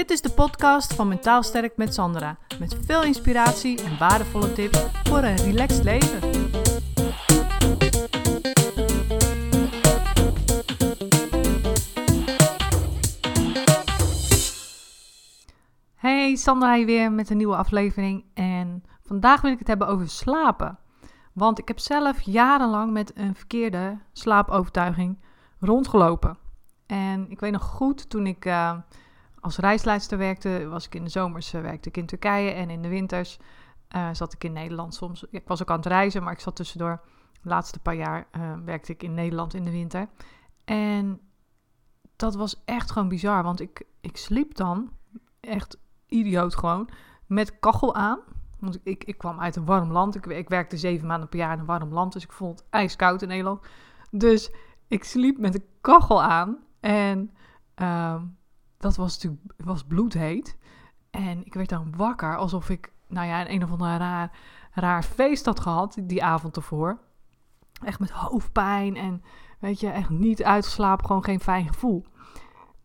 Dit is de podcast van Mentaal Sterk met Sandra. Met veel inspiratie en waardevolle tips voor een relaxed leven. Hey, Sandra hier weer met een nieuwe aflevering. En vandaag wil ik het hebben over slapen. Want ik heb zelf jarenlang met een verkeerde slaapovertuiging rondgelopen. En ik weet nog goed, toen ik uh, als reisleidster werkte, was ik in de zomers uh, werkte ik in Turkije en in de winters uh, zat ik in Nederland soms. Ik was ook aan het reizen, maar ik zat tussendoor. Laatste paar jaar werkte ik in Nederland in de winter. En dat was echt gewoon bizar, want ik, ik sliep dan, echt idioot gewoon, met kachel aan. Want ik, ik, kwam uit een warm land. Ik, ik werkte zeven maanden per jaar in een warm land, dus ik vond het ijskoud in Nederland. Dus ik sliep met een kachel aan en uh, dat was natuurlijk was bloedheet. En ik werd dan wakker alsof ik, nou ja, een, een of ander raar, raar feest had gehad die avond ervoor. Echt met hoofdpijn en, weet je, echt niet uitgeslapen, gewoon geen fijn gevoel.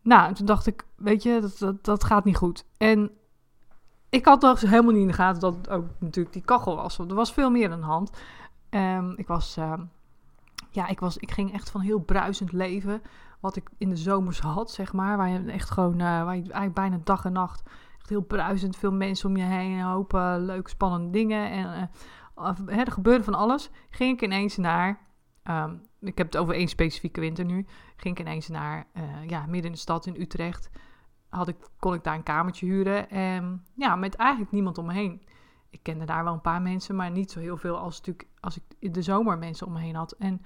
Nou, toen dacht ik, weet je, dat, dat, dat gaat niet goed. En ik had dus helemaal niet in de gaten dat ook natuurlijk die kachel was. Er was veel meer aan de hand. Um, ik was, uh, ja, ik was, ik ging echt van heel bruisend leven wat ik in de zomers had, zeg maar. Waar je echt gewoon, uh, waar je eigenlijk bijna dag en nacht echt heel bruisend, veel mensen om je heen, een hoop uh, leuke, spannende dingen. En uh, er gebeurde van alles. Ging ik ineens naar, um, ik heb het over één specifieke winter nu, ging ik ineens naar, ja, midden in de stad in Utrecht. Had ik, kon ik daar een kamertje huren en ja, met eigenlijk niemand om me heen. Ik kende daar wel een paar mensen, maar niet zo heel veel als, natuurlijk, als ik in de zomer mensen om me heen had. En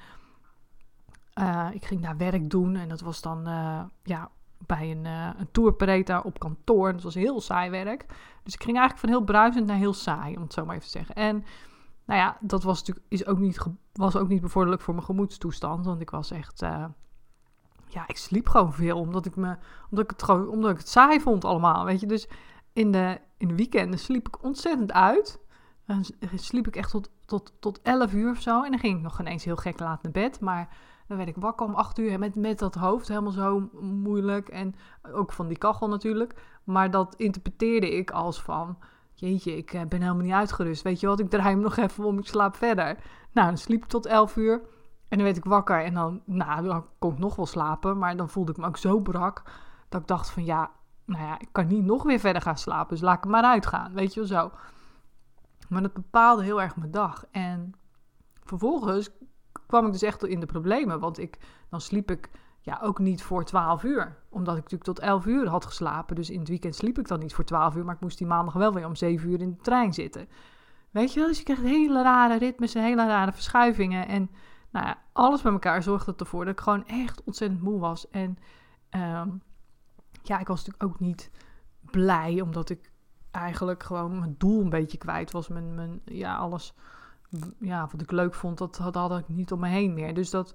uh, ik ging daar werk doen en dat was dan uh, ja, bij een, uh, een tourparade op kantoor. Dat was heel saai werk. Dus ik ging eigenlijk van heel bruisend naar heel saai, om het zo maar even te zeggen. En nou ja, dat was natuurlijk is ook niet, was ook niet bevorderlijk voor mijn gemoedstoestand. Want ik was echt, ja, ik sliep gewoon veel. Omdat ik, me, omdat ik, het, gewoon, omdat ik het saai vond allemaal, weet je. Dus in de, in de weekenden sliep ik ontzettend uit. Dan sliep ik echt tot, tot, tot 11 uur of zo. En dan ging ik nog ineens heel gek laat naar bed. Maar dan werd ik wakker om acht uur met, met dat hoofd helemaal zo moeilijk. En ook van die kachel natuurlijk. Maar dat interpreteerde ik als van... Jeetje, ik eh, ben helemaal niet uitgerust. Weet je wat, ik draai hem nog even om, ik slaap verder. Nou, dan sliep ik tot elf uur. En dan werd ik wakker en dan, nou, dan kon ik nog wel slapen. Maar dan voelde ik me ook zo brak dat ik dacht van ja, nou ja, ik kan niet nog weer verder gaan slapen. Dus laat ik maar uitgaan, weet je wel zo. Maar dat bepaalde heel erg mijn dag. En vervolgens kwam ik dus echt in de problemen. Want ik, dan sliep ik ja, ook niet voor 12 uur. Omdat ik natuurlijk tot 11 uur had geslapen. Dus in het weekend sliep ik dan niet voor 12 uur. Maar ik moest die maandag wel weer om 7 uur in de trein zitten. Weet je wel? Dus je krijgt hele rare ritmes hele rare verschuivingen. En nou ja, alles bij elkaar zorgde ervoor dat ik gewoon echt ontzettend moe was. En um, ja, ik was natuurlijk ook niet blij. Omdat ik eigenlijk gewoon mijn doel een beetje kwijt was. Mijn, mijn, ja, alles ja, wat ik leuk vond, dat, dat had ik niet om me heen meer. Dus dat,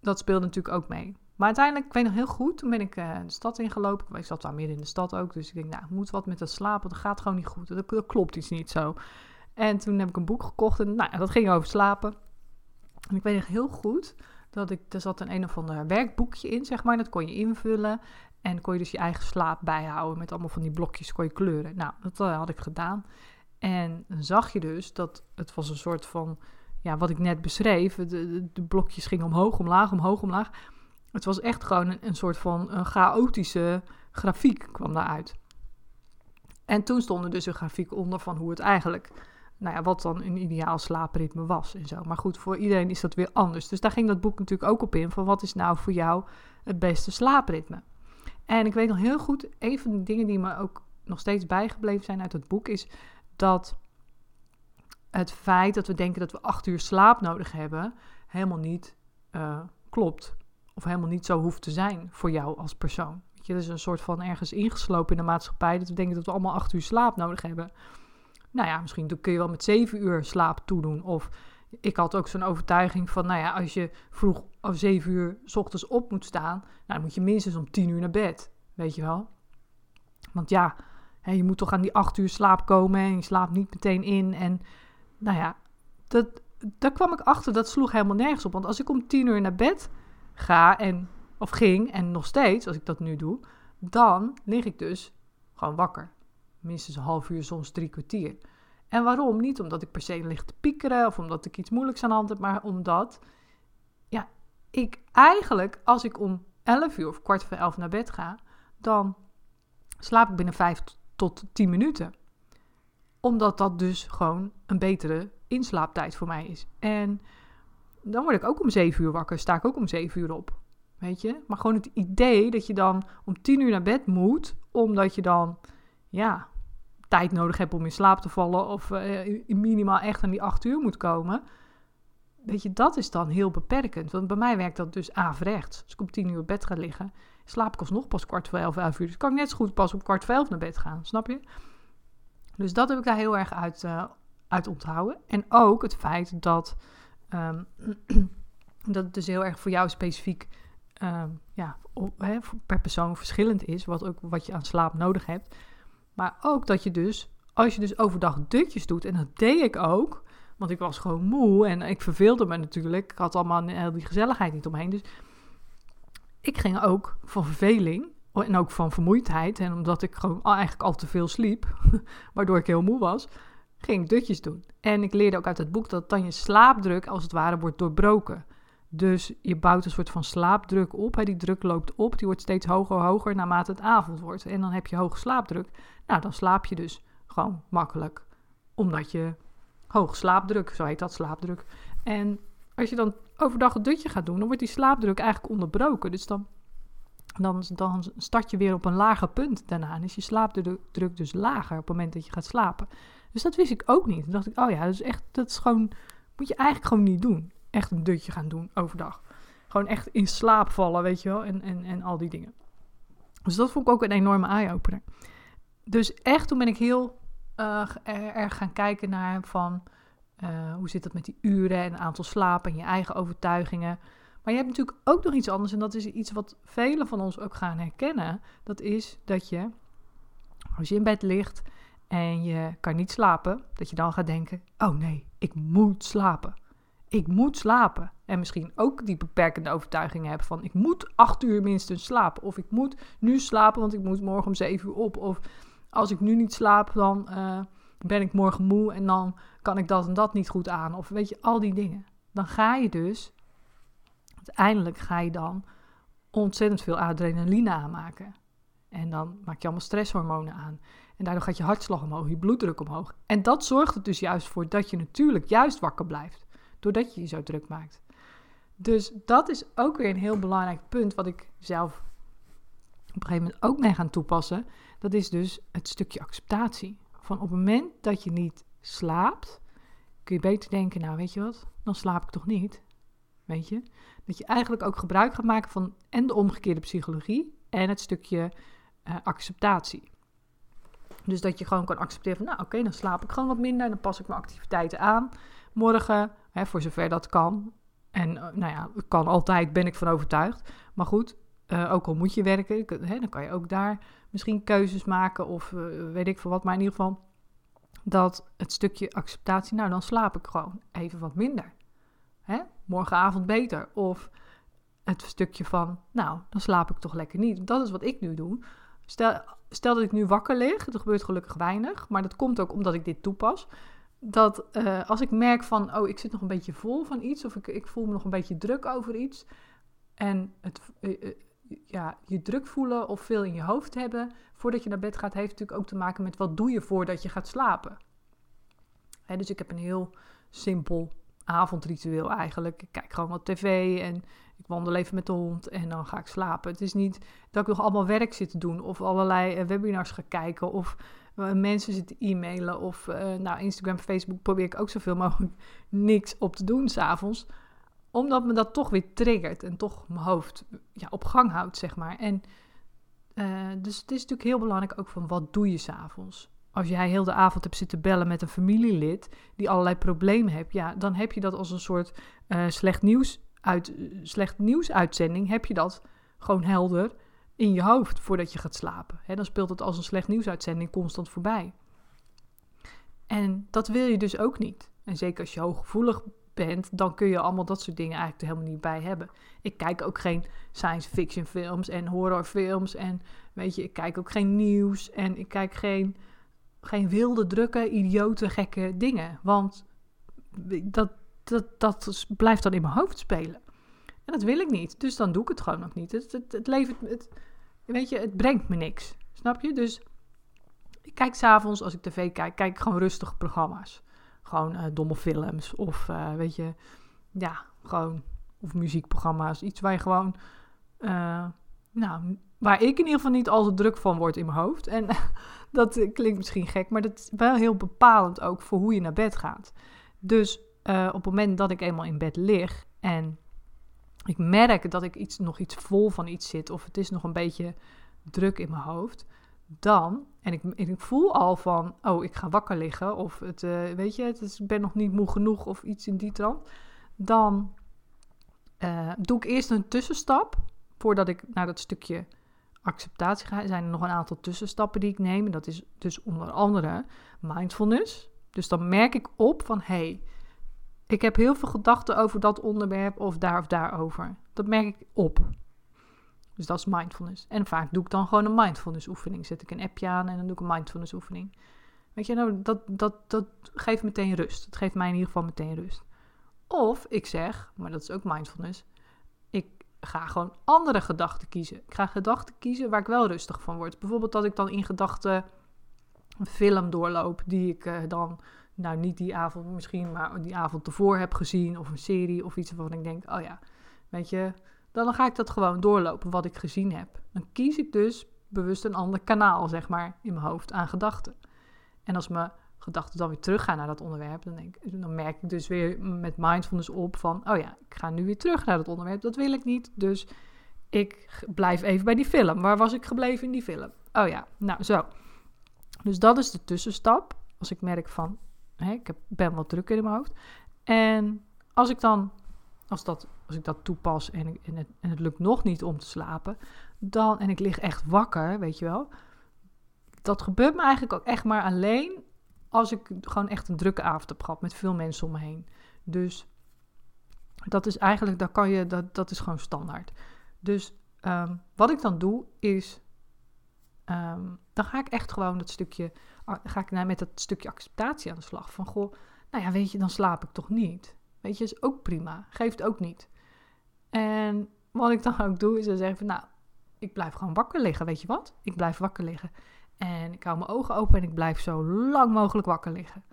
dat speelde natuurlijk ook mee. Maar uiteindelijk, ik weet nog heel goed, toen ben ik uh, de stad ingelopen. Ik zat daar midden in de stad ook, dus ik denk, nou, moet wat met dat slapen, dat gaat gewoon niet goed. Dat, klopt iets niet zo. En toen heb ik een boek gekocht en nou, dat ging over slapen. En ik weet nog heel goed dat ik, er zat een een of ander werkboekje in, zeg maar. Dat kon je invullen en kon je dus je eigen slaap bijhouden met allemaal van die blokjes, kon je kleuren. Nou, dat uh, had ik gedaan. En dan zag je dus dat het was een soort van, ja, wat ik net beschreef. De, de, blokjes gingen omhoog, omlaag, omhoog, omlaag. Het was echt gewoon een, een soort van een chaotische grafiek kwam daaruit. En toen stond er dus een grafiek onder van hoe het eigenlijk, nou ja, wat dan een ideaal slaapritme was en zo. Maar goed, voor iedereen is dat weer anders. Dus daar ging dat boek natuurlijk ook op in, van wat is nou voor jou het beste slaapritme. En ik weet nog heel goed, een van de dingen die me ook nog steeds bijgebleven zijn uit het boek is dat het feit dat we denken dat we acht uur slaap nodig hebben, helemaal niet uh, klopt. Of helemaal niet zo hoeft te zijn voor jou als persoon. Je, dat is een soort van ergens ingeslopen in de maatschappij. Dat we denken dat we allemaal acht uur slaap nodig hebben. Nou ja, misschien kun je wel met zeven uur slaap toedoen. Of ik had ook zo'n overtuiging van, nou ja, als je vroeg of zeven uur s ochtends op moet staan, nou, dan moet je minstens om tien uur naar bed. Weet je wel? Want ja, je moet toch aan die acht uur slaap komen en je slaapt niet meteen in. En nou ja, dat, daar kwam ik achter, dat sloeg helemaal nergens op. Want als ik om tien uur naar bed ga, en, of ging, en nog steeds, als ik dat nu doe, dan lig ik dus gewoon wakker. Minstens een half uur, soms drie kwartier. En waarom? Niet omdat ik per se lig te piekeren of omdat ik iets moeilijks aan de hand heb, maar omdat ja, ik eigenlijk, als ik om 11 uur of kwart voor elf naar bed ga, dan slaap ik binnen 5 tot 10 minuten. Omdat dat dus gewoon een betere inslaaptijd voor mij is. En dan word ik ook om 7 uur wakker, sta ik ook om 7 uur op. Weet je? Maar gewoon het idee dat je dan om 10 uur naar bed moet, omdat je dan, ja, tijd nodig hebt om in slaap te vallen of uh, minimaal echt aan die 8 uur moet komen. Weet je, dat is dan heel beperkend. Want bij mij werkt dat dus averechts. Als ik om 10 uur op bed ga liggen, slaap ik alsnog pas kwart voor 11, 11 uur. Dus kan ik net zo goed pas op kwart voor 11 naar bed gaan, snap je? Dus dat heb ik daar heel erg uit, uh, uit onthouden. En ook het feit dat, um, dat het dus heel erg voor jou specifiek um, ja, per persoon verschillend is, wat, ook, wat je aan slaap nodig hebt. Maar ook dat je dus, als je dus overdag dutjes doet, en dat deed ik ook, want ik was gewoon moe en ik verveelde me natuurlijk. Ik had allemaal heel die gezelligheid niet omheen. Dus ik ging ook van verveling en ook van vermoeidheid. En omdat ik gewoon eigenlijk al te veel sliep, waardoor ik heel moe was, ging ik dutjes doen. En ik leerde ook uit het boek dat dan je slaapdruk als het ware wordt doorbroken. Dus je bouwt een soort van slaapdruk op. Die druk loopt op, die wordt steeds hoger, hoger naarmate het avond wordt. En dan heb je hoge slaapdruk. Nou, dan slaap je dus gewoon makkelijk. Omdat je hoge slaapdruk, zo heet dat, slaapdruk. En als je dan overdag een dutje gaat doen, dan wordt die slaapdruk eigenlijk onderbroken. Dus dan, dan, dan start je weer op een lager punt daarna. En is je slaapdruk dus lager op het moment dat je gaat slapen. Dus dat wist ik ook niet. Toen dacht ik, oh ja, dat is echt, dat is gewoon, moet je eigenlijk gewoon niet doen echt een dutje gaan doen overdag. Gewoon echt in slaap vallen, weet je wel, en, en, en al die dingen. Dus dat vond ik ook een enorme eye-opener. Dus echt, toen ben ik heel uh, erg gaan kijken naar van... Uh, hoe zit het met die uren en aantal slapen en je eigen overtuigingen. Maar je hebt natuurlijk ook nog iets anders en dat is iets wat velen van ons ook gaan herkennen. Dat is dat je, als je in bed ligt en je kan niet slapen, dat je dan gaat denken: oh nee, ik moet slapen ik moet slapen. En misschien ook die beperkende overtuiging hebben van ik moet acht uur minstens slapen. Of ik moet nu slapen, want ik moet morgen om zeven uur op. Of als ik nu niet slaap, dan uh, ben ik morgen moe en dan kan ik dat en dat niet goed aan. Of weet je, al die dingen. Dan ga je dus, uiteindelijk ga je dan ontzettend veel adrenaline aanmaken. En dan maak je allemaal stresshormonen aan. En daardoor gaat je hartslag omhoog, je bloeddruk omhoog. En dat zorgt er dus juist voor dat je natuurlijk juist wakker blijft doordat je je zo druk maakt. Dus dat is ook weer een heel belangrijk punt wat ik zelf op een gegeven moment ook mee gaan toepassen. Dat is dus het stukje acceptatie. Van op het moment dat je niet slaapt, kun je beter denken, nou weet je wat, dan slaap ik toch niet. Weet je? Dat je eigenlijk ook gebruik gaat maken van en de omgekeerde psychologie en het stukje uh, acceptatie. Dus dat je gewoon kan accepteren van, nou oké, dan slaap ik gewoon wat minder, dan pas ik mijn activiteiten aan morgen, hè, voor zover dat kan. En uh, nou ja, kan altijd, ben ik van overtuigd. Maar goed, uh, ook al moet je werken, hè, dan kan je ook daar misschien keuzes maken of uh, weet ik veel wat. Maar in ieder geval dat het stukje acceptatie, nou dan slaap ik gewoon even wat minder. Hè? Morgenavond beter. Of het stukje van, nou dan slaap ik toch lekker niet. Dat is wat ik nu doe. Stel, stel dat ik nu wakker lig, er gebeurt gelukkig weinig, maar dat komt ook omdat ik dit toepas dat uh, als ik merk van, oh, ik zit nog een beetje vol van iets, of ik, ik voel me nog een beetje druk over iets, en het, ja, je druk voelen of veel in je hoofd hebben voordat je naar bed gaat, heeft natuurlijk ook te maken met wat doe je voordat je gaat slapen. Hè, dus ik heb een heel simpel avondritueel eigenlijk. Ik kijk gewoon wat tv en ik wandel even met de hond en dan ga ik slapen. Het is niet dat ik nog allemaal werk zit te doen of allerlei webinars ga kijken of mensen zitten e-mailen of uh, nou, Instagram, Facebook probeer ik ook zoveel mogelijk niks op te doen s'avonds. Omdat me dat toch weer triggert en toch mijn hoofd ja, op gang houdt, zeg maar. En uh, dus het is natuurlijk heel belangrijk ook van wat doe je s'avonds. Als jij heel de avond hebt zitten bellen met een familielid die allerlei problemen heeft, ja, dan heb je dat als een soort uh, slecht, nieuws uit, slecht nieuwsuitzending, heb je dat gewoon helder in je hoofd voordat je gaat slapen. dan speelt het als een slecht nieuwsuitzending constant voorbij. En dat wil je dus ook niet. En zeker als je hooggevoelig dan kun je allemaal dat soort dingen eigenlijk er helemaal niet bij hebben. Ik kijk ook geen science fiction films en horrorfilms. En weet je, ik kijk ook geen nieuws. En ik kijk geen, geen wilde, drukke, idiote, gekke dingen. Want dat, dat, dat blijft dan in mijn hoofd spelen. En dat wil ik niet. Dus dan doe ik het gewoon nog niet. Het, het, het levert. Het, weet je, het brengt me niks. Snap je? Dus ik kijk s'avonds, als ik tv kijk, kijk ik gewoon rustige programma's. Gewoon uh, domme films of uh, weet je, ja, gewoon. Of muziekprogramma's. Iets waar je gewoon. Uh, nou, waar ik in ieder geval niet al te druk van word in mijn hoofd. En dat klinkt misschien gek, maar dat is wel heel bepalend ook voor hoe je naar bed gaat. Dus op het moment dat ik eenmaal in bed lig en ik merk dat ik iets, nog iets vol van iets zit, of het is nog een beetje druk in mijn hoofd, dan, en ik, ik voel al van, oh, ik ga wakker liggen, of het, uh, weet je, het is, ik ben nog niet moe genoeg, of iets in die trant, dan uh, doe ik eerst een tussenstap, voordat ik naar dat stukje acceptatie ga. Er zijn er nog een aantal tussenstappen die ik neem, en dat is dus onder andere mindfulness. Dus dan merk ik op van, hey, ik heb heel veel gedachten over dat onderwerp of daar of daarover. Dat merk ik op. Dus dat is mindfulness. En vaak doe ik dan gewoon een mindfulness oefening. Zet ik een appje aan en dan doe ik een mindfulness oefening. Weet je, nou, dat, dat, dat geeft meteen rust. Het geeft mij in ieder geval meteen rust. Of ik zeg, maar dat is ook mindfulness, ik ga gewoon andere gedachten kiezen. Ik ga gedachten kiezen waar ik wel rustig van word. Bijvoorbeeld dat ik dan in gedachten een film doorloop die ik uh, dan, nou niet die avond misschien, maar die avond ervoor heb gezien. Of een serie of iets waarvan ik denk, oh ja, weet je, dan ga ik dat gewoon doorlopen wat ik gezien heb. Dan kies ik dus bewust een ander kanaal, zeg maar, in mijn hoofd aan gedachten. En als mijn gedachten dan weer teruggaan naar dat onderwerp, dan, denk, dan merk ik dus weer met mindfulness op van, oh ja, ik ga nu weer terug naar dat onderwerp. Dat wil ik niet, dus ik blijf even bij die film. Waar was ik gebleven in die film? Oh ja, nou zo. Dus dat is de tussenstap. Als ik merk van, hè, ik ben wat drukker in mijn hoofd. En als ik dan als, dat, als ik dat toepas en, het, en het lukt nog niet om te slapen, dan, en ik lig echt wakker, weet je wel. Dat gebeurt me eigenlijk ook echt maar alleen als ik gewoon echt een drukke avond heb gehad met veel mensen om me heen. Dus dat is eigenlijk, daar kan je, dat, dat is gewoon standaard. Dus ehm, wat ik dan doe is, ehm, dan ga ik echt gewoon dat stukje, ga ik nou met dat stukje acceptatie aan de slag. Van goh, nou ja, weet je, dan slaap ik toch niet. Weet je, is ook prima. Geeft ook niet. En wat ik dan ook doe, is dan zeggen van, nou, ik blijf gewoon wakker liggen, weet je wat? Ik blijf wakker liggen. En ik hou mijn ogen open en ik blijf zo lang mogelijk wakker liggen.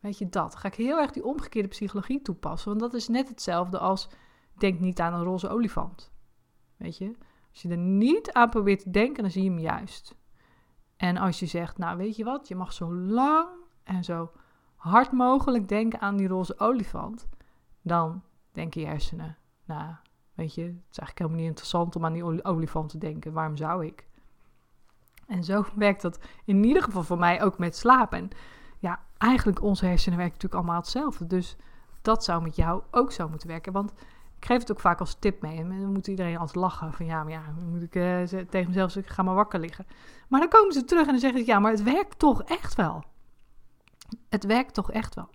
Weet je dat? Ga ik heel erg die omgekeerde psychologie toepassen. Want dat is net hetzelfde als denk niet aan een roze olifant. Weet je? Als je er niet aan probeert te denken, dan zie je hem juist. En als je zegt, nou weet je wat, je mag zo lang en zo hard mogelijk denken aan die roze olifant dan denken je hersenen, nou, weet je, het is eigenlijk helemaal niet interessant om aan die olifant te denken. Waarom zou ik? En zo werkt dat in ieder geval voor mij ook met slapen. En ja, eigenlijk onze hersenen werken natuurlijk allemaal hetzelfde. Dus dat zou met jou ook zo moeten werken. Want ik geef het ook vaak als tip mee. En dan moet iedereen altijd lachen. Van ja, maar ja, dan moet ik uh, tegen mezelf zeggen, ga maar wakker liggen. Maar dan komen ze terug en dan zeggen ze, ja, maar het werkt toch echt wel. Het werkt toch echt wel.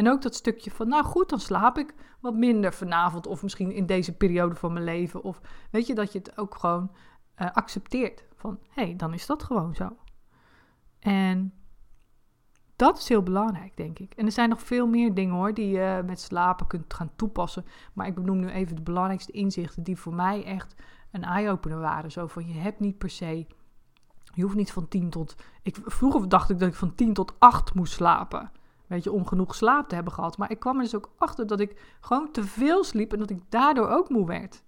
En ook dat stukje van, nou goed, dan slaap ik wat minder vanavond of misschien in deze periode van mijn leven. Of weet je, dat je het ook gewoon uh, accepteert. Van, hé, hey, dan is dat gewoon zo. En dat is heel belangrijk, denk ik. En er zijn nog veel meer dingen hoor, die je met slapen kunt gaan toepassen. Maar ik benoem nu even de belangrijkste inzichten die voor mij echt een eye-opener waren. Zo van, je hebt niet per se... Je hoeft niet van 10 tot. Ik, vroeger dacht ik dat ik van 10 tot 8 moest slapen. Weet je, om genoeg slaap te hebben gehad. Maar ik kwam er dus ook achter dat ik gewoon te veel sliep en dat ik daardoor ook moe werd.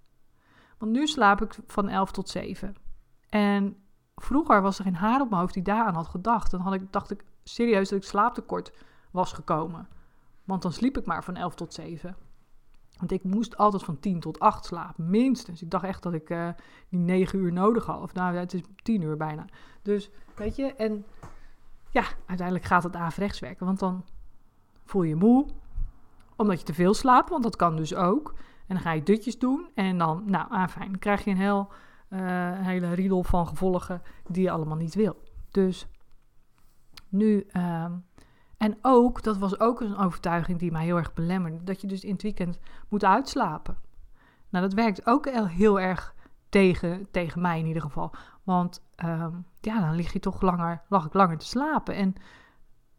Want nu slaap ik van 11 tot 7. En vroeger was er geen haar op mijn hoofd die daaraan had gedacht. Dan had ik, dacht ik serieus dat ik slaaptekort was gekomen. Want dan sliep ik maar van 11 tot 7. Want ik moest altijd van 10 tot 8 slapen, minstens. Ik dacht echt dat ik uh, die 9 uur nodig had. Of nou, het is 10 uur bijna. Dus, weet je, en ja, uiteindelijk gaat het averechts werken. Want dan voel je moe, omdat je te veel slaapt, want dat kan dus ook. En dan ga je dutjes doen en dan, nou, ah, fijn, dan krijg je een, heel, uh, hele riedel van gevolgen die je allemaal niet wil. Dus nu, uh, En ook, dat was ook een overtuiging die mij heel erg belemmerde, dat je dus in het weekend moet uitslapen. Nou, dat werkt ook heel erg tegen, tegen mij in ieder geval. Want ehm, ja, dan lig je toch langer, lag ik langer te slapen. En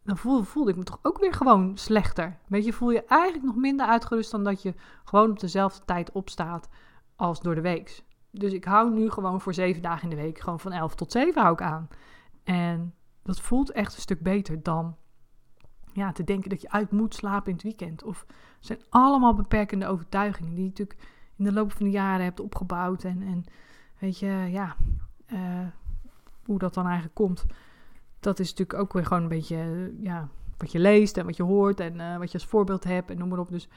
dan voelde, voelde ik me toch ook weer gewoon slechter. Weet je, voel je eigenlijk nog minder uitgerust dan dat je gewoon op dezelfde tijd opstaat als door de week. Dus ik hou nu gewoon voor zeven dagen in de week, gewoon van elf tot zeven hou ik aan. En dat voelt echt een stuk beter dan ja, te denken dat je uit moet slapen in het weekend. Of het zijn allemaal beperkende overtuigingen die je natuurlijk in de loop van de jaren hebt opgebouwd. En, en weet je, ja, uh, hoe dat dan eigenlijk komt. Dat is natuurlijk ook weer gewoon een beetje, uh, ja, wat je leest en wat je hoort en uh, wat je als voorbeeld hebt en noem maar op. Dus,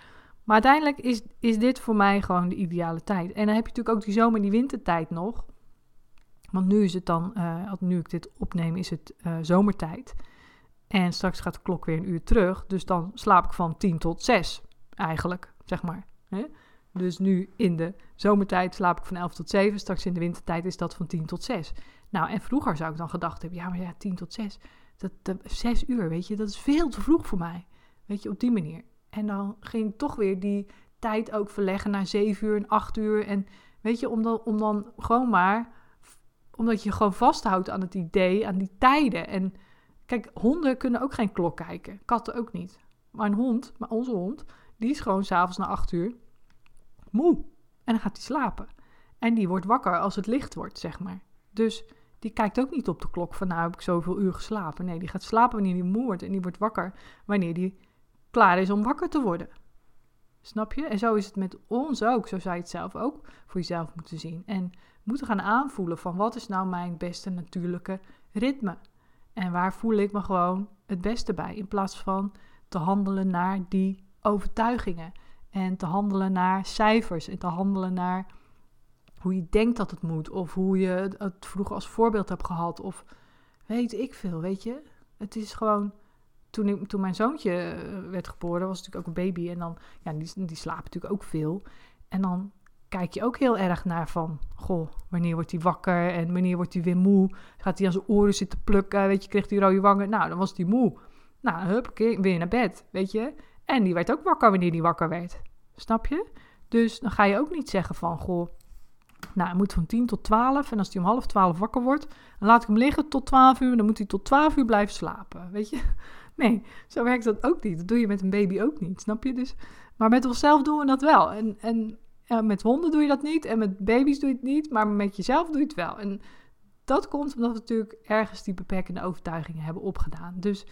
maar uiteindelijk is, is dit voor mij gewoon de ideale tijd. En dan heb je natuurlijk ook die zomer- en die wintertijd nog. Want nu is het dan, nu ik dit opneem, is het zomertijd. En straks gaat de klok weer een uur terug. Dus dan slaap ik van 10 tot 6, eigenlijk, zeg maar. Dus nu in de zomertijd slaap ik van 11 tot 7. Straks in de wintertijd is dat van 10 tot 6. Nou, en vroeger zou ik dan gedacht hebben: ja, maar ja, 10 tot 6. Dat, dat, 6 uur, weet je, dat is veel te vroeg voor mij. Weet je, op die manier. En dan ging ik toch weer die tijd ook verleggen naar 7 uur en 8 uur. En weet je, om dan, om dan gewoon maar. Omdat je gewoon vasthoudt aan het idee, aan die tijden. En kijk, honden kunnen ook geen klok kijken. Katten ook niet. Maar een hond, maar onze hond, die is gewoon s'avonds na 8 uur moe. En dan gaat hij slapen. En die wordt wakker als het licht wordt, zeg maar. Dus die kijkt ook niet op de klok van nou heb ik zoveel uur geslapen. Nee, die gaat slapen wanneer hij moe wordt. En die wordt wakker wanneer die klaar is om wakker te worden. Snap je? En zo is het met ons ook. Zo zou je het zelf ook voor jezelf moeten zien. En moeten gaan aanvoelen van wat is nou mijn beste natuurlijke ritme. En waar voel ik me gewoon het beste bij. In plaats van te handelen naar die overtuigingen. En te handelen naar cijfers en te handelen naar hoe je denkt dat het moet. Of hoe je het vroeger als voorbeeld hebt gehad. Of weet ik veel, weet je. Het is gewoon... Toen, ik, toen mijn zoontje eh, werd geboren, was natuurlijk ook een baby. En dan, ja, die, die slaapt natuurlijk ook veel. En dan kijk je ook heel erg naar van... Goh, wanneer wordt hij wakker en wanneer wordt hij weer moe? Gaat hij aan zijn oren zitten plukken? Weet je, kreeg hij rode wangen? Nou, dan was hij moe. Nou, hup, weer naar bed, weet je. En die werd ook wakker wanneer die wakker werd. Snap je? Dus dan ga je ook niet zeggen van, goh, nou, hij moet van 10 tot 12. En als hij om half 12 wakker wordt, dan laat ik hem liggen tot 12 uur. Dan moet hij tot 12 uur blijven slapen. Weet je? Nee, zo werkt dat ook niet. Dat doe je met een baby ook niet. Snap je? Dus, maar met onszelf doen we dat wel. En, en ja, met honden doe je dat niet. En met baby's doe je het niet. Maar met jezelf doe je het wel. En dat komt omdat we natuurlijk ergens die beperkende overtuigingen hebben opgedaan. Dus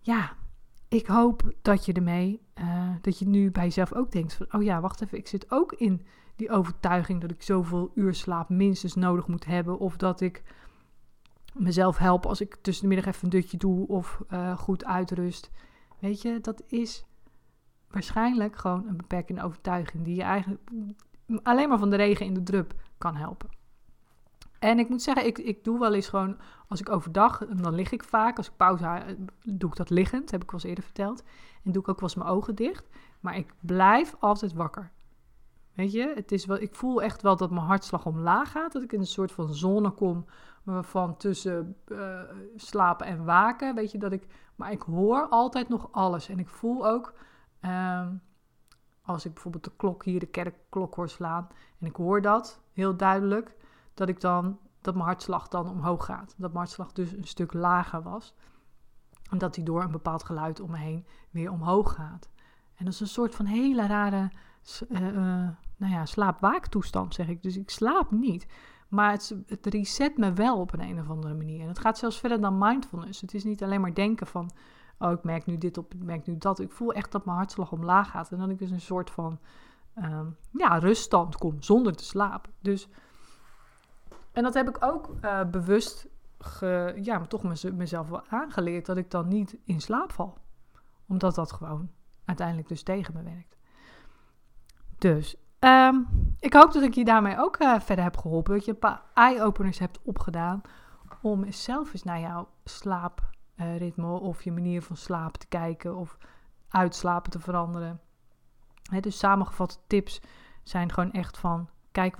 ja, ik hoop dat je ermee, uh, dat je nu bij jezelf ook denkt van, oh ja, wacht even, ik zit ook in die overtuiging dat ik zoveel uur slaap minstens nodig moet hebben. Of dat ik mezelf help als ik tussen de middag even een dutje doe of uh, goed uitrust. Weet je, dat is waarschijnlijk gewoon een beperkende overtuiging die je eigenlijk alleen maar van de regen in de drup kan helpen. En ik moet zeggen, ik, ik doe wel eens gewoon, als ik overdag, dan lig ik vaak. Als ik pauze doe ik dat liggend, heb ik wel eens eerder verteld. En doe ik ook wel eens mijn ogen dicht. Maar ik blijf altijd wakker. Weet je, het is wel, ik voel echt wel dat mijn hartslag omlaag gaat. Dat ik in een soort van zone kom van tussen uh, slapen en waken. Weet je, dat ik, maar ik hoor altijd nog alles. En ik voel ook, um, als ik bijvoorbeeld de klok hier, de kerkklok hoor slaan. En ik hoor dat heel duidelijk dat ik dan, dat mijn hartslag dan omhoog gaat. Dat mijn hartslag dus een stuk lager was. En dat die door een bepaald geluid om me heen weer omhoog gaat. En dat is een soort van hele rare uh, uh, nou ja, slaap-waaktoestand, zeg ik. Dus ik slaap niet. Maar het, het reset me wel op een, een of andere manier. En het gaat zelfs verder dan mindfulness. Het is niet alleen maar denken van... oh, ik merk nu dit op, ik merk nu dat. Ik voel echt dat mijn hartslag omlaag gaat. En dat ik dus een soort van um, ja, ruststand kom, zonder te slapen. Dus en dat heb ik ook uh, bewust, ge, ja, toch mezelf wel aangeleerd, dat ik dan niet in slaap val. Omdat dat gewoon uiteindelijk dus tegen me werkt. Dus um, ik hoop dat ik je daarmee ook uh, verder heb geholpen. Dat je een paar eye-openers hebt opgedaan om zelf eens naar jouw slaapritme of je manier van slapen te kijken of uitslapen te veranderen. Dus samengevatte tips zijn gewoon echt van kijk